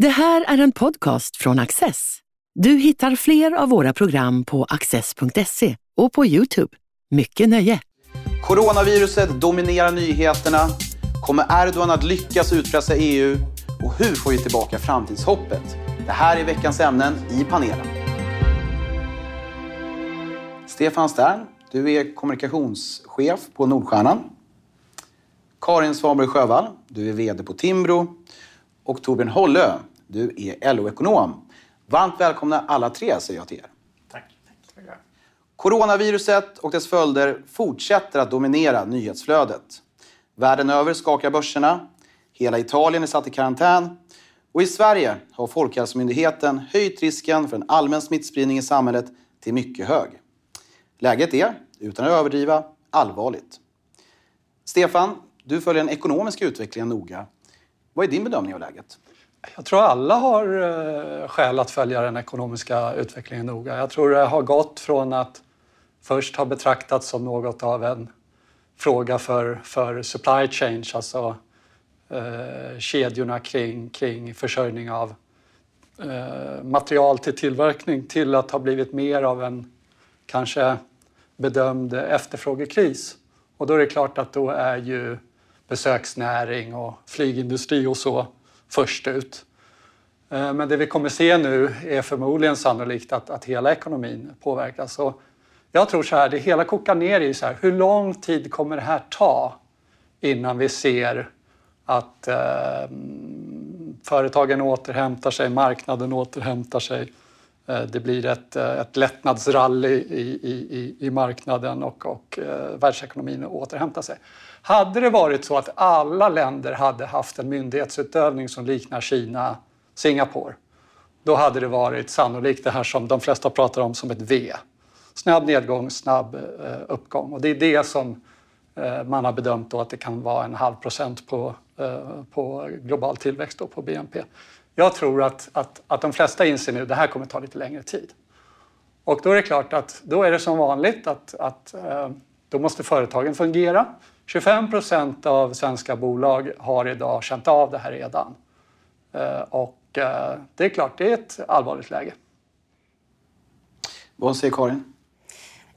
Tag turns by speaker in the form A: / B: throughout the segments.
A: Det här är en podcast från Access. Du hittar fler av våra program på access.se och på Youtube. Mycket nöje!
B: Coronaviruset dominerar nyheterna. Kommer Erdogan att lyckas utpressa EU? Och hur får vi tillbaka framtidshoppet? Det här är veckans ämnen i panelen. Stefan Stern, du är kommunikationschef på Nordstjärnan. Karin Svanberg Sjövall, du är VD på Timbro. Och Torbjörn Hollö, du är LO-ekonom. Varmt välkomna alla tre säger jag till er.
C: Tack.
B: Coronaviruset och dess följder fortsätter att dominera nyhetsflödet. Världen över skakar börserna. Hela Italien är satt i karantän. Och i Sverige har Folkhälsomyndigheten höjt risken för en allmän smittspridning i samhället till mycket hög. Läget är, utan att överdriva, allvarligt. Stefan, du följer den ekonomiska utvecklingen noga. Vad är din bedömning av läget?
C: Jag tror alla har eh, skäl att följa den ekonomiska utvecklingen noga. Jag tror det har gått från att först ha betraktats som något av en fråga för, för supply chain, alltså eh, kedjorna kring, kring försörjning av eh, material till tillverkning till att ha blivit mer av en kanske bedömd efterfrågekris. Och då är det klart att då är ju besöksnäring och flygindustri och så först ut. Eh, men det vi kommer se nu är förmodligen sannolikt att, att hela ekonomin påverkas. Och jag tror så här, det hela kokar ner i så här, hur lång tid kommer det här ta innan vi ser att eh, företagen återhämtar sig, marknaden återhämtar sig. Eh, det blir ett, eh, ett lättnadsrally i, i, i marknaden och, och eh, världsekonomin återhämtar sig. Hade det varit så att alla länder hade haft en myndighetsutövning som liknar Kina, Singapore, då hade det varit sannolikt det här som de flesta pratar om som ett V. Snabb nedgång, snabb uppgång. Och det är det som man har bedömt då att det kan vara en halv procent på, på global tillväxt och på BNP. Jag tror att, att, att de flesta inser nu att det här kommer ta lite längre tid. Och då är det klart att då är det som vanligt att, att eh, då måste företagen fungera. 25 procent av svenska bolag har idag känt av det här redan. Eh, och eh, det är klart, det är ett allvarligt läge.
B: Vad säger Karin?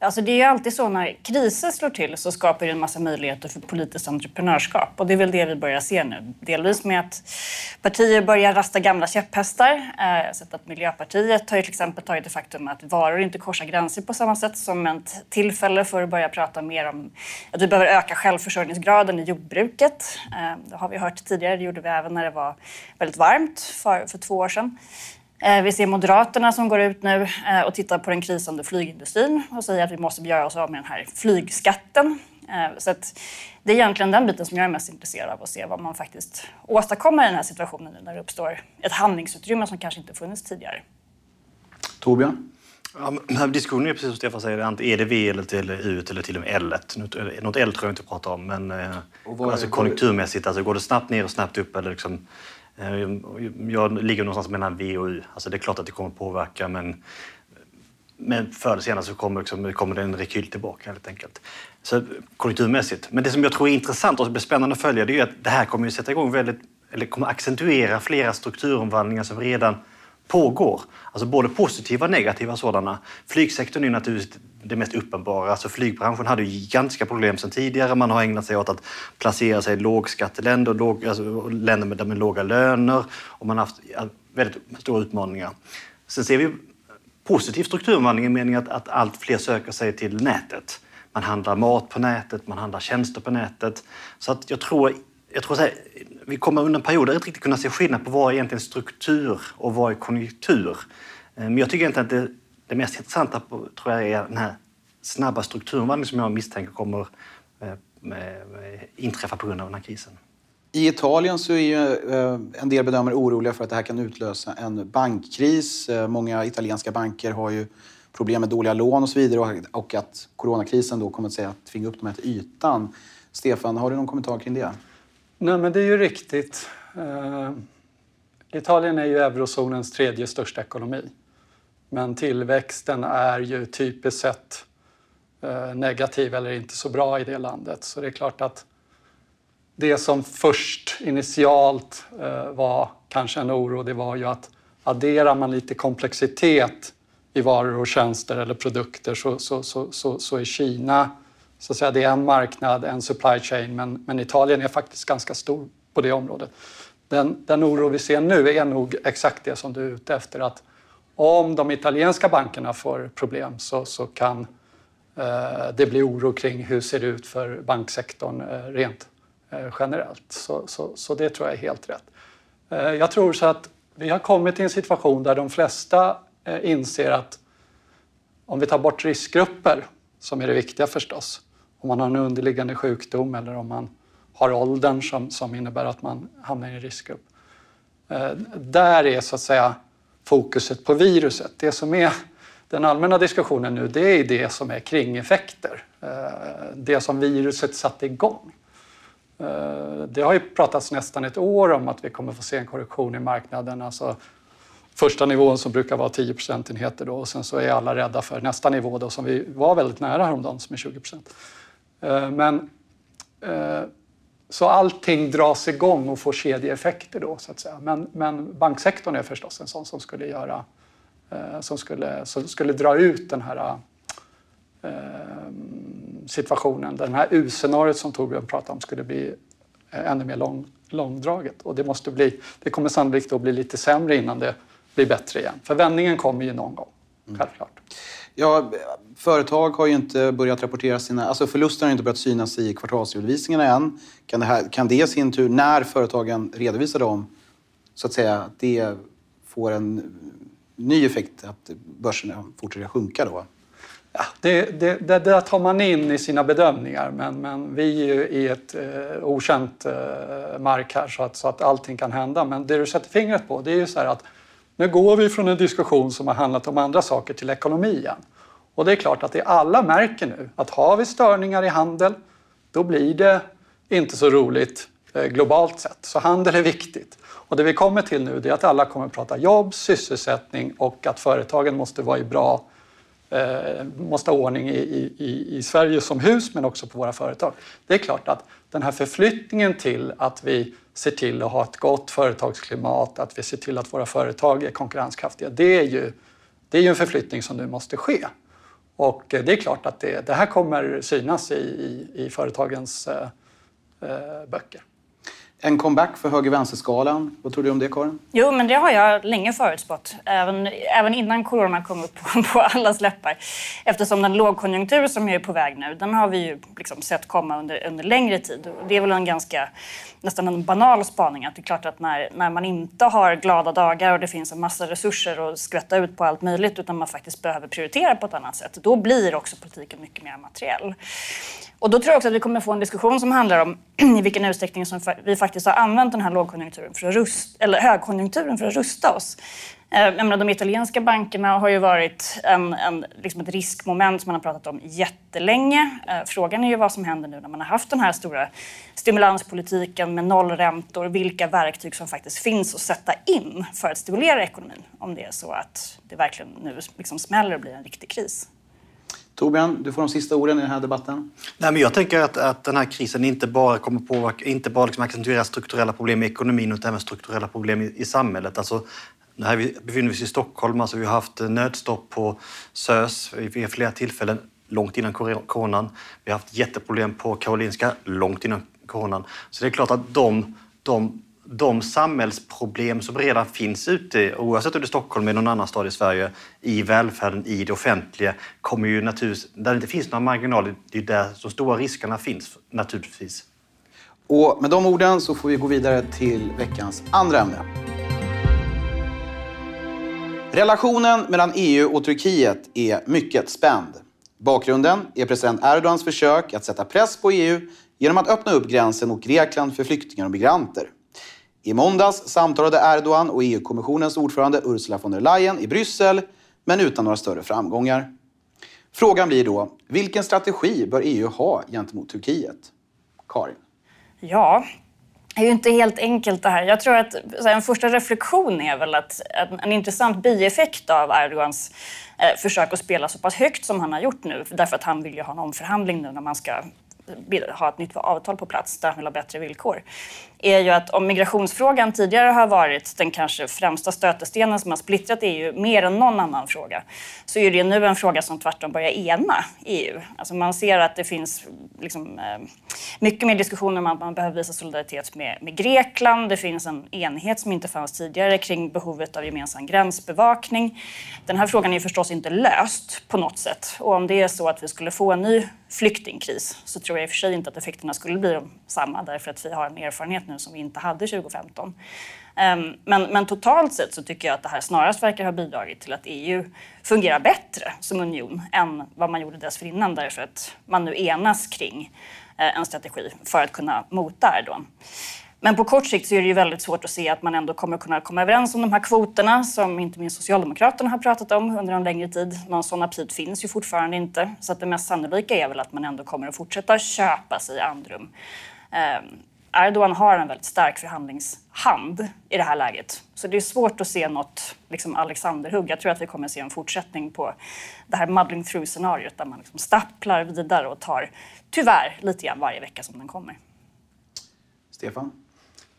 D: Alltså det är ju alltid så när kriser slår till så skapar det en massa möjligheter för politiskt entreprenörskap. Och det är väl det vi börjar se nu. Delvis med att partier börjar rasta gamla käpphästar. Eh, Jag har sett att Miljöpartiet har ju till exempel tagit det faktum att varor inte korsar gränser på samma sätt som ett tillfälle för att börja prata mer om att vi behöver öka självförsörjningsgraden i jordbruket. Eh, det har vi hört tidigare, det gjorde vi även när det var väldigt varmt för, för två år sedan. Eh, vi ser Moderaterna som går ut nu eh, och tittar på den krisande flygindustrin och säger att vi måste göra oss av med den här flygskatten. Eh, så det är egentligen den biten som jag är mest intresserad av att se vad man faktiskt åstadkommer i den här situationen nu när det uppstår ett handlingsutrymme som kanske inte funnits tidigare.
B: Torbjörn?
E: Ja, diskussionen är precis som Stefan säger, är det V eller till U eller till och med L? Något L tror jag inte pratar om, men alltså, konjunkturmässigt, alltså, går det snabbt ner och snabbt upp? Eller liksom, Eh, jag ligger någonstans mellan V och U. Alltså det är klart att det kommer påverka men, men förr eller senare så kommer, liksom, kommer det en rekyl tillbaka helt enkelt. Så konjunkturmässigt. Men det som jag tror är intressant och spännande att följa det är att det här kommer att sätta igång väldigt, eller kommer accentuera flera strukturomvandlingar som redan pågår. Alltså både positiva och negativa sådana. Flygsektorn är naturligtvis det mest uppenbara. Alltså flygbranschen hade ju gigantiska problem sedan tidigare. Man har ägnat sig åt att placera sig i lågskatteländer, låg, alltså länder med, med låga löner och man har haft väldigt stora utmaningar. Sen ser vi positiv strukturomvandling i meningen att, att allt fler söker sig till nätet. Man handlar mat på nätet, man handlar tjänster på nätet. Så att jag tror, jag tror så här, vi kommer under en period att riktigt kunna se skillnad på vad är egentligen struktur och vad är konjunktur. Eh, men jag tycker egentligen att det, det mest intressanta på, tror jag är den här snabba strukturomvandlingen som jag misstänker kommer eh, eh, inträffa på grund av den här krisen.
B: I Italien så är ju en del bedömare oroliga för att det här kan utlösa en bankkris. Många italienska banker har ju problem med dåliga lån och så vidare och att coronakrisen då kommer att, säga, att tvinga upp dem här till ytan. Stefan, har du någon kommentar kring det?
C: Nej, men det är ju riktigt. Uh, Italien är ju eurozonens tredje största ekonomi. Men tillväxten är ju typiskt sett uh, negativ eller inte så bra i det landet. Så det är klart att det som först initialt uh, var kanske en oro det var ju att adderar man lite komplexitet i varor och tjänster eller produkter så, så, så, så, så är Kina så att säga, det är en marknad, en supply chain, men, men Italien är faktiskt ganska stor på det området. Den, den oro vi ser nu är nog exakt det som du är ute efter. Att om de italienska bankerna får problem så, så kan eh, det bli oro kring hur det ser ut för banksektorn eh, rent eh, generellt. Så, så, så, det tror jag är helt rätt. Eh, jag tror så att vi har kommit till en situation där de flesta eh, inser att om vi tar bort riskgrupper, som är det viktiga förstås, om man har en underliggande sjukdom eller om man har åldern som, som innebär att man hamnar i en riskgrupp. Eh, där är så att säga fokuset på viruset. Det som är den allmänna diskussionen nu det är det som är kringeffekter. Eh, det som viruset satte igång. Eh, det har ju pratats nästan ett år om att vi kommer få se en korrektion i marknaden. Alltså första nivån som brukar vara 10 procentenheter då, och sen så är alla rädda för nästa nivå då, som vi var väldigt nära häromdagen som är 20 procent. Men så allting dras igång och får kedjeeffekter då så att säga. Men, men banksektorn är förstås en sån som skulle göra eh, som skulle, som skulle dra ut den här eh, situationen. Den här U-scenariot som Torbjörn pratade om skulle bli eh, ännu mer lång, långdraget. Och det, måste bli, det kommer sannolikt att bli lite sämre innan det blir bättre igen. För vändningen kommer ju någon gång, mm.
B: Ja, företag har ju inte börjat rapportera sina... Alltså förlusterna har inte börjat synas i kvartalsredovisningarna än. Kan det, här, kan det i sin tur, när företagen redovisar dem, så att säga, det får en ny effekt att börserna fortsätter sjunka då?
C: Ja, det, det, det, det tar man in i sina bedömningar men, men vi är ju i ett eh, okänt eh, mark här så att, så att allting kan hända. Men det du sätter fingret på det är ju så här att nu går vi från en diskussion som har handlat om andra saker till ekonomi igen. Och det är klart att det alla märker nu att har vi störningar i handel då blir det inte så roligt eh, globalt sett. Så handel är viktigt. Och det vi kommer till nu är att alla kommer att prata jobb, sysselsättning och att företagen måste vara i bra eh, måste ha ordning i, i, i Sverige som hus men också på våra företag. Det är klart att den här förflyttningen till att vi ser till att ha ett gott företagsklimat, att vi ser till att våra företag är konkurrenskraftiga. Det är ju, det är ju en förflyttning som nu måste ske. Och eh, det är klart att det, det här kommer synas i, i, i företagens eh, eh böcker.
B: En comeback för höger-vänster-skalan. Vad tror du om det, Karin?
D: Jo, men det har jag länge förutspått. Även, även innan corona kom upp på, på allas läppar. Eftersom den lågkonjunktur som är på väg nu, den har vi ju liksom sett komma under, under längre tid. Det är väl en ganska, nästan en banal spaning att det är klart att när, när man inte har glada dagar och det finns en massa resurser att skvätta ut på allt möjligt utan man faktiskt behöver prioritera på ett annat sätt, då blir också politiken mycket mer materiell. Och då tror jag också att vi kommer få en diskussion som handlar om i vilken utsträckning som vi faktiskt har använt den här lågkonjunkturen för att rusta, eller högkonjunkturen för att rusta oss. Eh, jag menar, de italienska bankerna har ju varit en, en, liksom ett riskmoment som man har pratat om jättelänge. Eh, frågan är ju vad som händer nu när man har haft den här stora stimulanspolitiken med nollräntor. Vilka verktyg som faktiskt finns att sätta in för att stimulera ekonomin om det är så att det verkligen nu liksom smäller och blir en riktig kris.
B: Torbjörn, du får de sista orden i den här debatten.
E: Nej, men jag tänker att, att den här krisen inte bara kommer påverka, inte bara liksom accentuera strukturella problem i ekonomin utan även strukturella problem i, i samhället. Alltså, här vi befinner vi oss i Stockholm, alltså vi har haft nödstopp på SÖS vid flera tillfällen långt innan coronan. Vi har haft jätteproblem på Karolinska långt innan coronan. Så det är klart att de, de de samhällsproblem som redan finns ute, oavsett om det är Stockholm eller någon annan stad i Sverige, i välfärden, i det offentliga, kommer ju naturligtvis, där det inte finns några marginaler, det är där de stora riskerna finns naturligtvis.
B: Och med de orden så får vi gå vidare till veckans andra ämne. Relationen mellan EU och Turkiet är mycket spänd. Bakgrunden är president Erdogans försök att sätta press på EU genom att öppna upp gränsen mot Grekland för flyktingar och migranter. I måndags samtalade Erdogan och EU-kommissionens ordförande Ursula von der Leyen i Bryssel, men utan några större framgångar. Frågan blir då, vilken strategi bör EU ha gentemot Turkiet? Karin?
D: Ja, det är ju inte helt enkelt det här. Jag tror att en första reflektion är väl att en, en intressant bieffekt av Erdogans eh, försök att spela så pass högt som han har gjort nu, därför att han vill ju ha en omförhandling nu när man ska ha ett nytt avtal på plats där han vill ha bättre villkor är ju att om migrationsfrågan tidigare har varit den kanske främsta stötestenen som har splittrat EU mer än någon annan fråga, så är det nu en fråga som tvärtom börjar ena EU. Alltså man ser att det finns liksom, eh, mycket mer diskussioner om att man behöver visa solidaritet med, med Grekland. Det finns en enhet som inte fanns tidigare kring behovet av gemensam gränsbevakning. Den här frågan är förstås inte löst på något sätt. Och om det är så att vi skulle få en ny flyktingkris så tror jag i och för sig inte att effekterna skulle bli samma därför att vi har en erfarenhet nu som vi inte hade 2015. Ehm, men, men, totalt sett så tycker jag att det här snarast verkar ha bidragit till att EU fungerar bättre som union än vad man gjorde dessförinnan därför att man nu enas kring eh, en strategi för att kunna mota Erdogan. Men på kort sikt så är det ju väldigt svårt att se att man ändå kommer kunna komma överens om de här kvoterna som inte minst Socialdemokraterna har pratat om under en längre tid. Någon sån aptit finns ju fortfarande inte. Så att det mest sannolika är väl att man ändå kommer att fortsätta köpa sig andrum. Eh, Erdogan har en väldigt stark förhandlingshand i det här läget. Så det är svårt att se något liksom Alexanderhugg. Jag tror att vi kommer att se en fortsättning på det här muddling through-scenariot där man liksom stapplar vidare och tar, tyvärr, lite grann varje vecka som den kommer.
B: Stefan?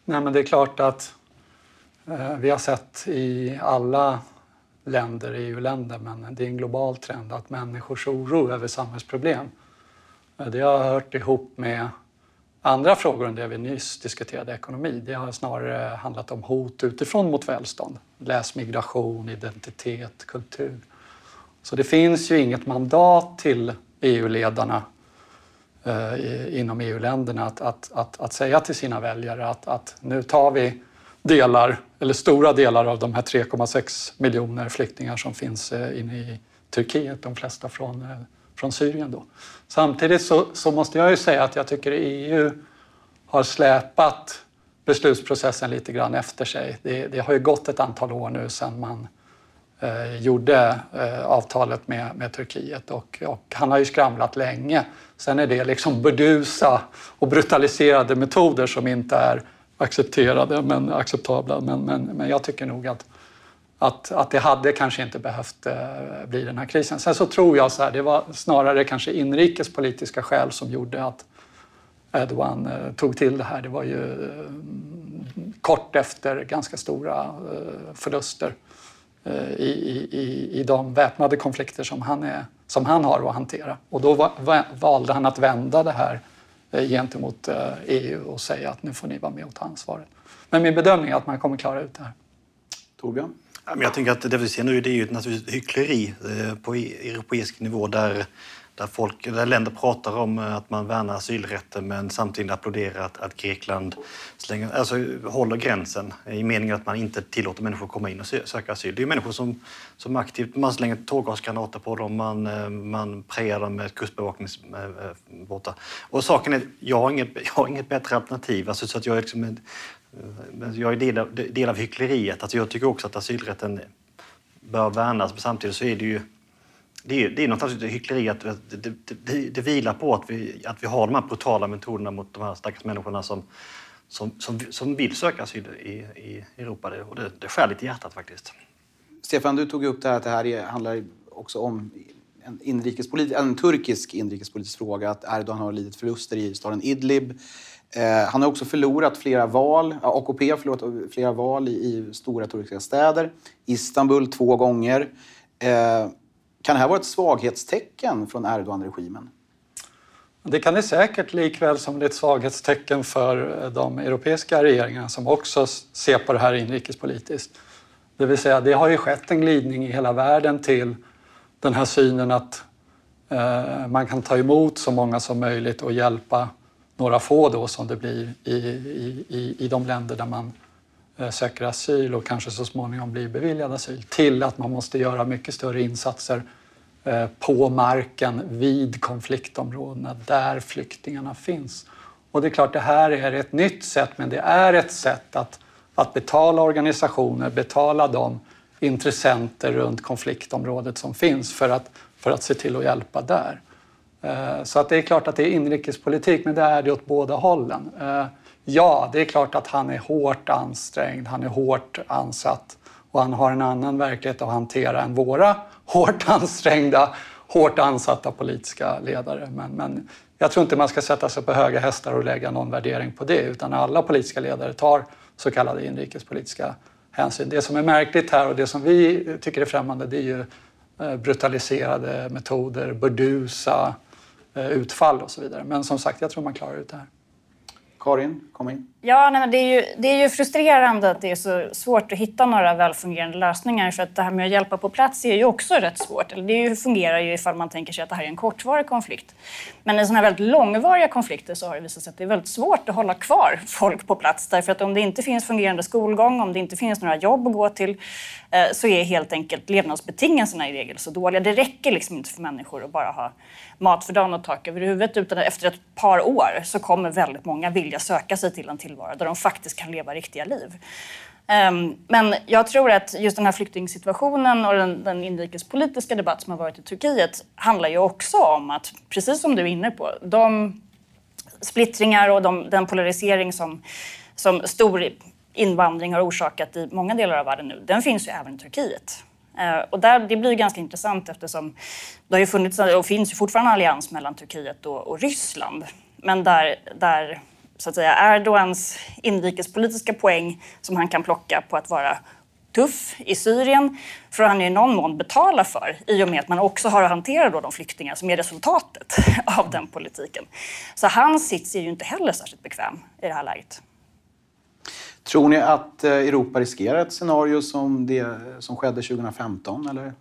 C: Nej, men det är klart att eh, vi har sett i alla länder, EU-länder, men det är en global trend att människors oro över samhällsproblem, eh, det har hört ihop med andra frågor än det vi nyss diskuterade, ekonomi. Det har snarare handlat om hot utifrån mot välstånd. Läs migration, identitet, kultur. Så det finns ju inget mandat till EU-ledarna eh, inom EU-länderna att, att, att, att, säga till sina väljare att, att nu tar vi delar, eller stora delar av de här 3,6 miljoner flyktingar som finns eh, inne i Turkiet, de flesta från, eh, från Syrien. Då. Samtidigt så, så måste jag ju säga att jag tycker EU har släpat beslutsprocessen lite grann efter sig. Det, det har ju gått ett antal år nu sedan man eh, gjorde eh, avtalet med, med Turkiet och, och, han har ju skramlat länge. Sen är det liksom burdusa och brutaliserade metoder som inte är accepterade men acceptabla. Men, men, men jag tycker nog att, att, att det hade kanske inte behövt eh, bli den här krisen. Sen så tror jag så här, det var snarare kanske inrikespolitiska skäl som gjorde att Erdogan eh, tog till det här. Det var ju eh, kort efter ganska stora eh, förluster i, i, i de väpnade konflikter som han, är, som han har att hantera. Och då va, valde han att vända det här eh, gentemot EU eh, e och säga att nu får ni vara med och ta ansvaret. Men min bedömning är att man kommer klara ut det här.
B: Torbjörn?
E: Jag tänker att det vi ser nu det är ju naturligtvis hyckleri på e-, europeisk nivå där där, folk, där länder pratar om eh, att man värnar asylrätten men samtidigt applåderar att, att Grekland slänger, alltså, håller gränsen i meningen att man inte tillåter människor att komma in och söka asyl. Det är människor som, som aktivt man slänger tårgasgranater på dem, man, eh, man prejar dem med kustbevakningsbåtar. Eh, och saken är, jag har inget, jag har inget bättre alternativ. Alltså, så att jag, är liksom jag är del av, del av hyckleriet. Alltså, jag tycker också att asylrätten bör värnas men samtidigt så är det ju det är, det är någonstans ett hyckleri att det, det, det, vilar på att vi, att vi har de här brutala metoderna mot de här stackars människorna som, som, som, som vill söka asyl i, i Europa. Det, och det, det skär lite i hjärtat faktiskt.
B: Stefan, du tog upp det här att det här handlar också om en, inrikespolitisk, en turkisk inrikespolitisk fråga, att Erdogan har lidit förluster i staden Idlib. Eh, han har också förlorat flera val, AKP har förlorat flera val i, i stora turkiska städer. Istanbul två gånger. Eh, kan det här vara ett svaghetstecken från Erdogan-regimen?
C: Det kan det säkert, likväl som det är ett svaghetstecken för eh, de europeiska regeringarna som också ser på det här inrikespolitiskt. Det vill säga, det har ju skett en glidning i hela världen till den här synen att eh, man kan ta emot så många som möjligt och hjälpa några få då som det blir i, i, i, i de länder där man Eh, söker asyl och kanske så småningom blir beviljad asyl till att man måste göra mycket större insatser eh, på marken vid konfliktområdena där flyktingarna finns. Och det är klart, det här är ett nytt sätt, men det är ett sätt att, att betala organisationer, betala de intressenter runt konfliktområdet som finns för att, för att se till att hjälpa där. Eh, så att det är klart att det är inrikespolitik, men det är det åt båda hållen. Ja, det är klart att han är hårt ansträngd, han är hårt ansatt och han har en annan verklighet att hantera än våra hårt ansträngda, hårt ansatta politiska ledare. Men, men jag tror inte man ska sätta sig på höga hästar och lägga någon värdering på det utan alla politiska ledare tar så kallade inrikespolitiska hänsyn. Det som är märkligt här och det som vi tycker är främmande det är ju eh, brutaliserade metoder, burdusa eh, utfall och så vidare. Men som sagt, jag tror man klarar ut det här.
B: Karin, kom in.
D: Ja, nej, det, är ju, det är ju frustrerande att det är så svårt att hitta några välfungerande lösningar. För att det här med att hjälpa på plats är ju också rätt svårt. Eller det fungerar ju ifall man tänker sig att det här är en kortvarig konflikt. Men i sådana här väldigt långvariga konflikter så har det visat sig att det är väldigt svårt att hålla kvar folk på plats. Därför att om det inte finns fungerande skolgång, om det inte finns några jobb att gå till, eh, så är helt enkelt levnadsbetingelserna i regel så dåliga. Det räcker liksom inte för människor att bara ha mat för dagen och tak över huvudet. Utan efter ett par år så kommer väldigt många vilja söka sig till en till tillvaro där de faktiskt kan leva riktiga liv. Ehm, men jag tror att just den här flyktingsituationen och den, den inrikespolitiska debatt som har varit i Turkiet handlar ju också om att, precis som du är inne på, de splittringar och de, den polarisering som, som stor invandring har orsakat i många delar av världen nu, den finns ju även i Turkiet. Ehm, och där, det blir ganska intressant eftersom det har ju funnits och finns ju fortfarande en allians mellan Turkiet och, och Ryssland. Men där, där så att säga, Erdogans inrikespolitiska poäng som han kan plocka på att vara tuff i Syrien får han i någon mån betala för i och med att man också har att hantera då de flyktingar som är resultatet av den politiken. Så hans sits är ju inte heller särskilt bekväm i det här läget.
B: Tror ni att eh, Europa riskerar ett scenario som det som skedde 2015? Eller?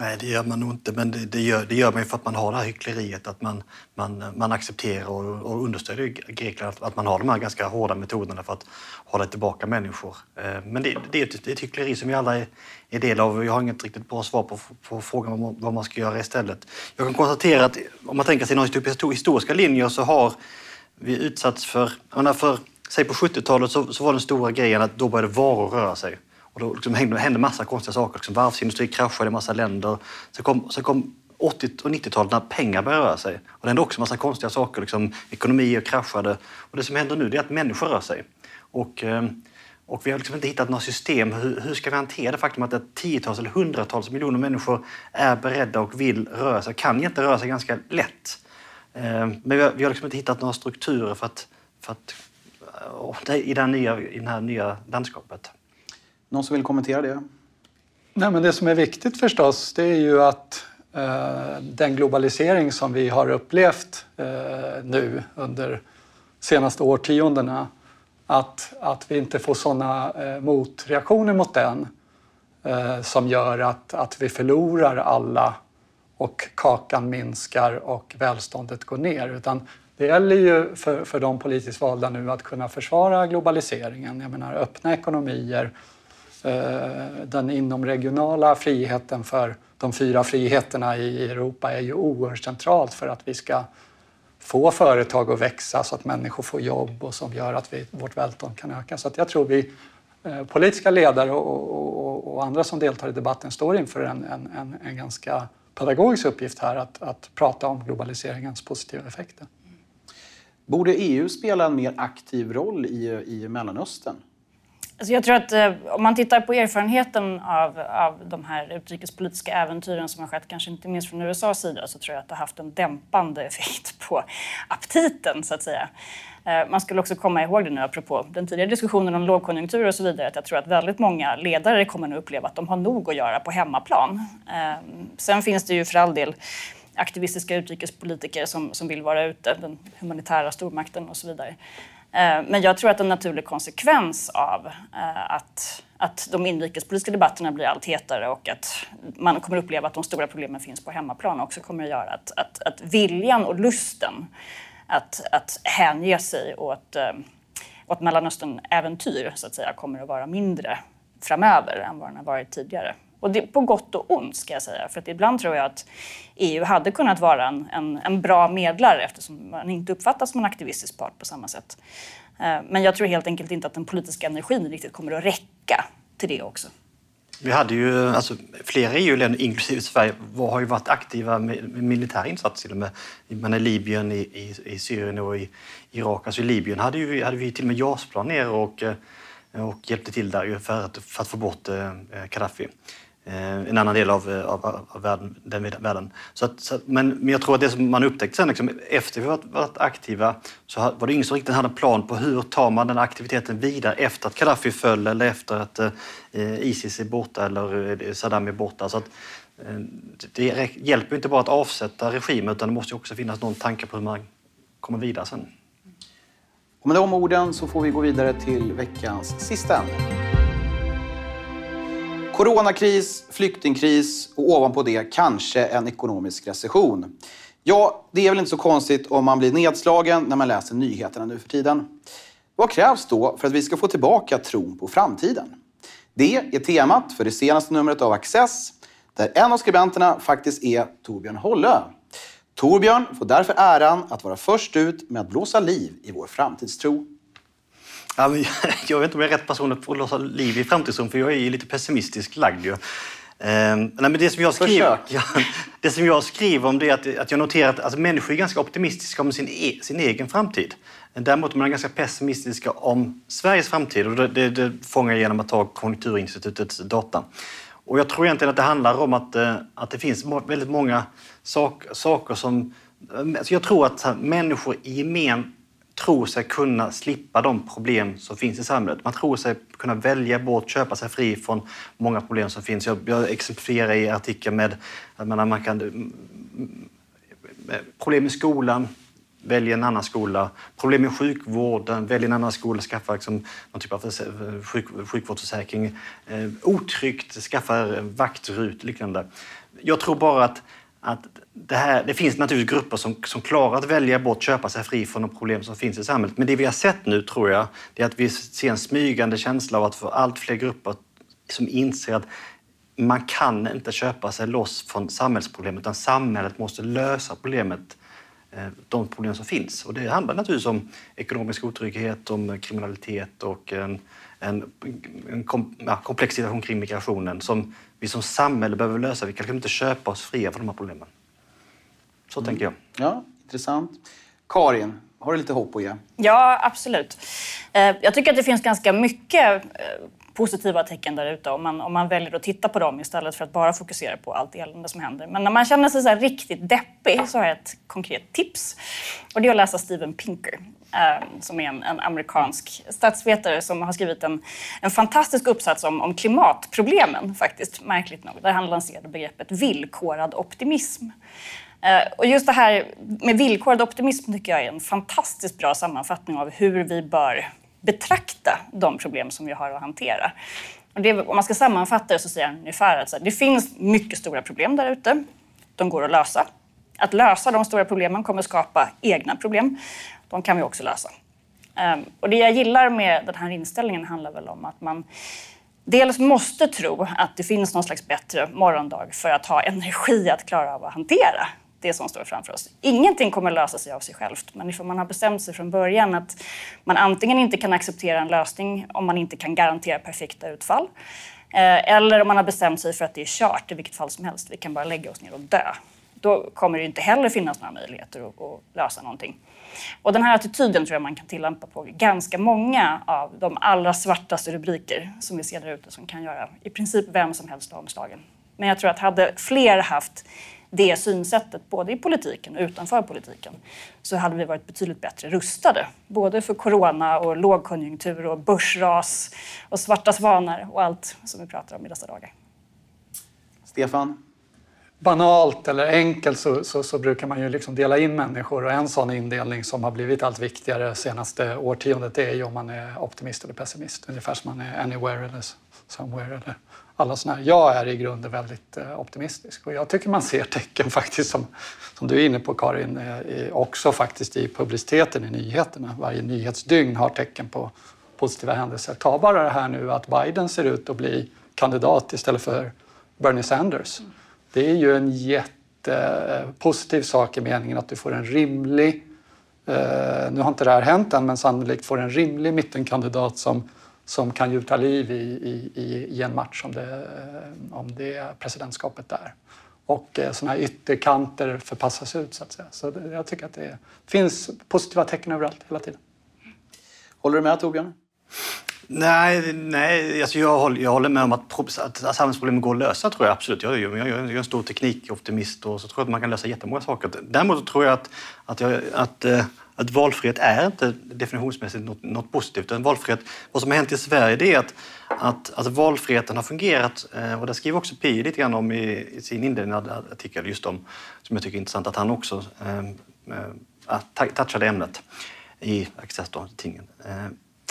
E: Nej, det gör man nog inte. Men det, det, gör, det gör man ju för att man har det här hyckleriet. Att man, man, man accepterar och, och understödjer Grekland att, att man har de här ganska hårda metoderna för att hålla tillbaka människor. Eh, men det, det, är ett, det är ett hyckleri som vi alla är, är del av. Jag har inget riktigt bra svar på, på frågan om vad man ska göra istället. Jag kan konstatera att om man tänker sig några historiska linjer så har vi utsatts för... för säg på 70-talet så, så var den stora grejen att då började varor röra sig. Och då liksom hände, hände massa konstiga saker. Liksom varvsindustri kraschade i massa länder. Sen kom, sen kom 80 och 90-talet när pengar började röra sig. Och det hände också massa konstiga saker. Liksom, ekonomier kraschade. Och det som händer nu är att människor rör sig. Och, eh, och vi har liksom inte hittat några system. Hur, hur ska vi hantera det faktum att tiotals eller hundratals miljoner människor är beredda och vill röra sig? Kan inte röra sig ganska lätt. Eh, men vi har, vi har liksom inte hittat några strukturer för att, för att eh, i, den nya, i det här nya landskapet.
B: Någon som vill kommentera det?
C: Nej, men det som är viktigt förstås det är ju att eh, den globalisering som vi har upplevt eh, nu under senaste årtiondena att, att vi inte får sådana eh, motreaktioner mot den eh, som gör att, att vi förlorar alla och kakan minskar och välståndet går ner. Utan det gäller ju för, för de politiskt valda nu att kunna försvara globaliseringen. Jag menar öppna ekonomier, eh, Eh, den inomregionala friheten för de fyra friheterna i Europa är ju oerhört centralt för att vi ska få företag att växa så att människor får jobb och som gör att vi, vårt välstånd kan öka. Så att jag tror vi eh, politiska ledare och, och, och, andra som deltar i debatten står inför en, en, en, en ganska pedagogisk uppgift här att, att prata om globaliseringens positiva effekter.
B: Borde EU spela en mer aktiv roll i, i Mellanöstern?
D: Alltså jag tror att eh, om man tittar på erfarenheten av, av de här utrikespolitiska äventyren som har skett, kanske inte minst från USAs sida, så tror jag att det har haft en dämpande effekt på aptiten, så att säga. Eh, man skulle också komma ihåg det nu, apropå den tidigare diskussionen om lågkonjunktur och så vidare, att jag tror att väldigt många ledare kommer nu uppleva att de har nog att göra på hemmaplan. Eh, sen finns det ju för all del aktivistiska utrikespolitiker som, som vill vara ute, den humanitära stormakten och så vidare. Eh, men jag tror att en naturlig konsekvens av eh, att, att de inrikespolitiska debatterna blir allt hetare och att man kommer uppleva att de stora problemen finns på hemmaplan också kommer att göra att, att, att viljan och lusten att, att hänge sig åt, eh, åt Mellanöstern-äventyr så att säga kommer att vara mindre framöver än vad den har varit tidigare. Och det, på gott och ont ska jag säga. För att ibland tror jag att EU hade kunnat vara en, en, en bra medlare eftersom man inte uppfattas som en aktivistisk part på samma sätt. Eh, men jag tror helt enkelt inte att den politiska energin riktigt kommer att räcka till det också.
E: Vi hade ju, alltså, flera EU-länder, inklusive Sverige, har ju varit aktiva med, med militära insatser. Med, man är Libyen, i, i, i, Syrien och i Irak. Alltså I Libyen hade, ju, hade vi till och med JAS-plan ner och, eh, och hjälpte till där för att, för att få bort eh, Gaddafi. Eh, en annan del av, eh, av, av världen, den världen. Så att, så, men, men jag tror att det som man upptäckte sen, liksom, efter vi varit, varit aktiva, så var det ingen som riktigt hade en plan på hur tar man den aktiviteten vidare efter att Gaddafi föll eller efter att eh, Isis är borta eller eh, Saddam är borta. Så att, eh, det hjälper inte bara att avsätta regimen utan det måste också finnas någon tanke på hur man kommer vidare sen.
B: Och med de orden så får vi gå vidare till veckans sista ämne. Coronakris, flyktingkris och ovanpå det kanske en ekonomisk recession. Ja, det är väl inte så konstigt om man blir nedslagen när man läser nyheterna nu för tiden. Vad krävs då för att vi ska få tillbaka tron på framtiden? Det är temat för det senaste numret av Access, där en av skribenterna faktiskt är Torbjörn Hollö. Torbjörn får därför äran att vara först ut med att blåsa liv i vår framtidstro.
E: Ja, jag vet inte om jag är rätt person att blåsa liv i framtidstron, för jag är lite pessimistisk lagd. Ju. Eh, nej, men det, som jag skriver, ja, det som jag skriver om det är att, att jag noterar att alltså, människor är ganska optimistiska om sin, e, sin egen framtid. Däremot är man ganska pessimistiska om Sveriges framtid och det, det, det fångar jag genom att ta Konjunkturinstitutets data. Och jag tror egentligen att det handlar om att, eh, att det finns väldigt många sak, saker som... Alltså jag tror att människor i gemen tror sig kunna slippa de problem som finns i samhället. Man tror sig kunna välja bort, köpa sig fri från många problem som finns. Jag, jag exemplifierar i artikeln med att man kan... Mm, mm, problem i skolan, välj en annan skola. Problem med sjukvården, välj en annan skola, skaffa liksom, någon typ av sjuk, sjukvårdsförsäkring. Eh, otryggt, skaffa vaktrut liknande. Jag tror bara att, att det, här, det finns naturligtvis grupper som, som klarar att välja bort, köpa sig fri från de problem som finns i samhället. Men det vi har sett nu, tror jag, det är att vi ser en smygande känsla av att för allt fler grupper som inser att man kan inte köpa sig loss från samhällsproblemet, utan samhället måste lösa problemet eh, de problem som finns. Och det handlar naturligtvis om ekonomisk otrygghet, om kriminalitet och en, en, en kom, ja, komplex situation kring migrationen som vi som samhälle behöver lösa. Vi kan inte köpa oss fria från de här problemen. Så mm. tänker jag.
B: Ja, intressant. Karin, har du lite hopp att ge?
D: Ja, absolut. Eh, jag tycker att det finns ganska mycket eh, positiva tecken där ute om man, om man väljer att titta på dem istället för att bara fokusera på allt elände som händer. Men när man känner sig så riktigt deppig så har jag ett konkret tips. Och det är att läsa Steven Pinker Eh, som är en, en, amerikansk statsvetare som har skrivit en, en fantastisk uppsats om, om klimatproblemen, faktiskt, märkligt nog. Där han lanserade begreppet villkorad optimism. Eh, och just det här med villkorad optimism tycker jag är en fantastiskt bra sammanfattning av hur vi bör betrakta de problem som vi har att hantera. Och det, om man ska sammanfatta det så säger han ungefär att det finns mycket stora problem där ute. De går att lösa. Att lösa de stora problemen kommer skapa egna problem. De kan vi också lösa. Ehm, och det jag gillar med den här inställningen handlar väl om att man dels måste tro att det finns någon slags bättre morgondag för att ha energi att klara av att hantera det som står framför oss. Ingenting kommer lösa sig av sig självt, men ifall man har bestämt sig från början att man antingen inte kan acceptera en lösning om man inte kan garantera perfekta utfall, eh, eller om man har bestämt sig för att det är kört i vilket fall som helst, vi kan bara lägga oss ner och dö. Då kommer det inte heller finnas några möjligheter att lösa någonting. Och den här attityden tror jag man kan tillämpa på ganska många av de allra svartaste rubriker som vi ser där ute som kan göra i princip vem som helst omslagen. Men jag tror att hade fler haft det synsättet, både i politiken och utanför politiken, så hade vi varit betydligt bättre rustade. Både för corona och lågkonjunktur och börsras och svarta svanar och allt som vi pratar om i dessa dagar.
B: Stefan?
C: Banalt eller enkelt så, så, så, brukar man ju liksom dela in människor och en sån indelning som har blivit allt viktigare det senaste årtiondet är ju om man är optimist eller pessimist. Ungefär som man är anywhere eller somewhere eller alla såna här. Jag är i grunden väldigt eh, optimistisk och jag tycker man ser tecken faktiskt som, som du är inne på Karin, eh, också faktiskt i publiciteten i nyheterna. Varje nyhetsdygn har tecken på positiva händelser. Ta bara det här nu att Biden ser ut att bli kandidat istället för Bernie Sanders. Det är ju en jättepositiv sak i meningen att du får en rimlig, eh, nu har inte det här hänt än, men sannolikt får en rimlig mittenkandidat som som kan gjuta liv i, i, i en match om det, om det presidentskapet där. Och eh, sådana här ytterkanter förpassas ut så att säga. Så jag tycker att det finns positiva tecken överallt hela tiden.
B: Håller du med Torbjörn?
E: Nej, nej alltså jag, håller, jag håller med om att, att samhällsproblemen går att lösa, tror jag absolut. Jag, jag, jag, är en stor teknikoptimist och så tror jag att man kan lösa jättemånga saker. Däremot tror jag att, att, jag, att, eh, att valfrihet är inte definitionsmässigt något, något positivt. En valfrihet, vad som har hänt i Sverige det är att, att, att valfriheten har fungerat, eh, och det skriver också Pi lite grann om i, i sin inledande artikel, just om, som jag tycker är intressant, att han också eh, eh touchade ämnet i Access då, tingen.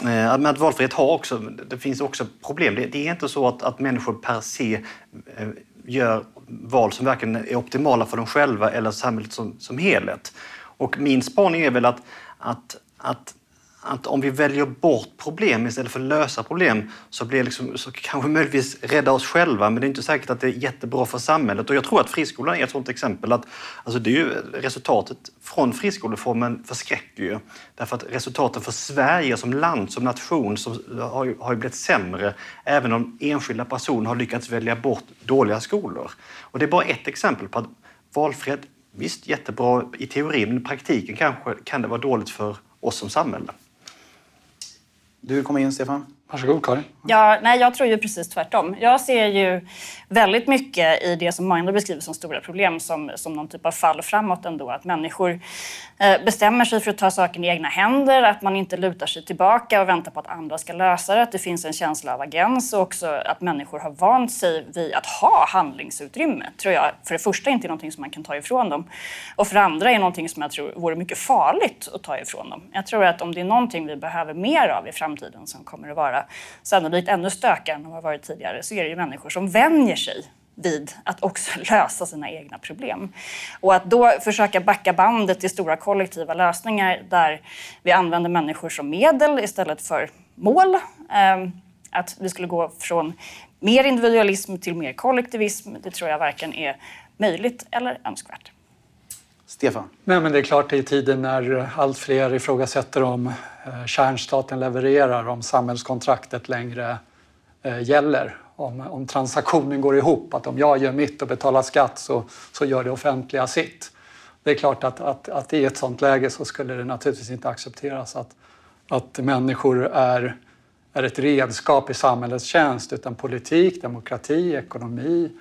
E: Eh, Men att valfrihet har också, det finns också problem. Det, det är inte så att, att människor per se eh, gör val som verkligen är optimala för dem själva eller samhället som, som helhet. Och min spaning är väl att, att, att att om vi väljer bort problem istället för att lösa problem så, blir liksom, så kanske möjligtvis rädda oss själva men det är inte säkert att det är jättebra för samhället. Och jag tror att friskolan är ett sådant exempel. Att, alltså det är ju, resultatet från friskoleformen förskräcker ju. Därför att resultaten för Sverige som land, som nation, som, har, ju, har ju blivit sämre även om enskilda personer har lyckats välja bort dåliga skolor. Och det är bara ett exempel på att valfrihet, visst jättebra i teorin, men i praktiken kanske kan det vara dåligt för oss som samhälle.
B: Du vill komma in, Stefan?
C: Varsågod Karin.
D: Ja, nej, jag tror ju precis tvärtom. Jag ser ju väldigt mycket i det som många beskriver som stora problem som, som någon typ av fall framåt ändå. Att människor eh, bestämmer sig för att ta saken i egna händer, att man inte lutar sig tillbaka och väntar på att andra ska lösa det. Att det finns en känsla av agens och också att människor har vant sig vid att ha handlingsutrymme. tror jag för det första inte är någonting som man kan ta ifrån dem. Och för det andra är någonting som jag tror vore mycket farligt att ta ifrån dem. Jag tror att om det är någonting vi behöver mer av i framtiden som kommer att vara vara sannolikt ännu stökigare än de har varit tidigare så är det ju människor som vänjer sig vid att också lösa sina egna problem. Och att då försöka backa bandet till stora kollektiva lösningar där vi använder människor som medel istället för mål. Ehm, att vi skulle gå från mer individualism till mer kollektivism, det tror jag varken är möjligt eller önskvärt.
B: Stefan?
C: Nej, men det är klart i tiden när allt fler ifrågasätter om eh, kärnstaten levererar, om samhällskontraktet längre eh, gäller, om, om transaktionen går ihop, att om jag gör mitt och betalar skatt så, så gör det offentliga sitt. Det är klart att, att, att i ett sådant läge så skulle det naturligtvis inte accepteras att, att människor är, är ett redskap i samhällets tjänst utan politik, demokrati, ekonomi,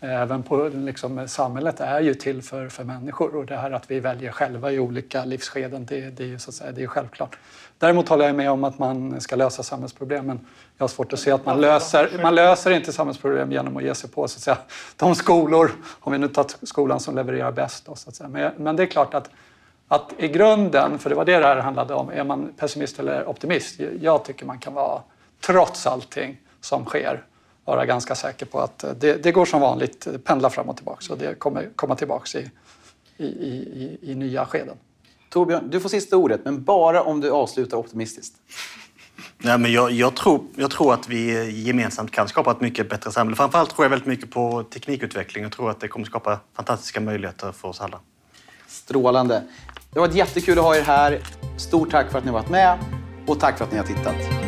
C: Även på liksom, samhället är ju till för, för människor och det här att vi väljer själva i olika livsskeden, det, det är ju så att säga, det är självklart. Däremot håller jag med om att man ska lösa samhällsproblemen. Jag har svårt att se att man löser, man löser inte samhällsproblem genom att ge sig på så att säga, de skolor, om vi nu tar skolan som levererar bäst. Då, så att säga. Men, men det är klart att, att i grunden, för det var det det här handlade om, är man pessimist eller optimist? Jag tycker man kan vara, trots allting som sker, vara ganska säker på att det, det går som vanligt, pendla fram och tillbaka och det kommer komma tillbaka i, i, i, i nya skeden.
B: Torbjörn, du får sista ordet, men bara om du avslutar optimistiskt.
E: Nej, men jag, jag, tror, jag tror att vi gemensamt kan skapa ett mycket bättre samhälle. Framförallt tror jag väldigt mycket på teknikutveckling. Jag tror att det kommer skapa fantastiska möjligheter för oss alla.
B: Strålande. Det var jättekul att ha er här. Stort tack för att ni har varit med och tack för att ni har tittat.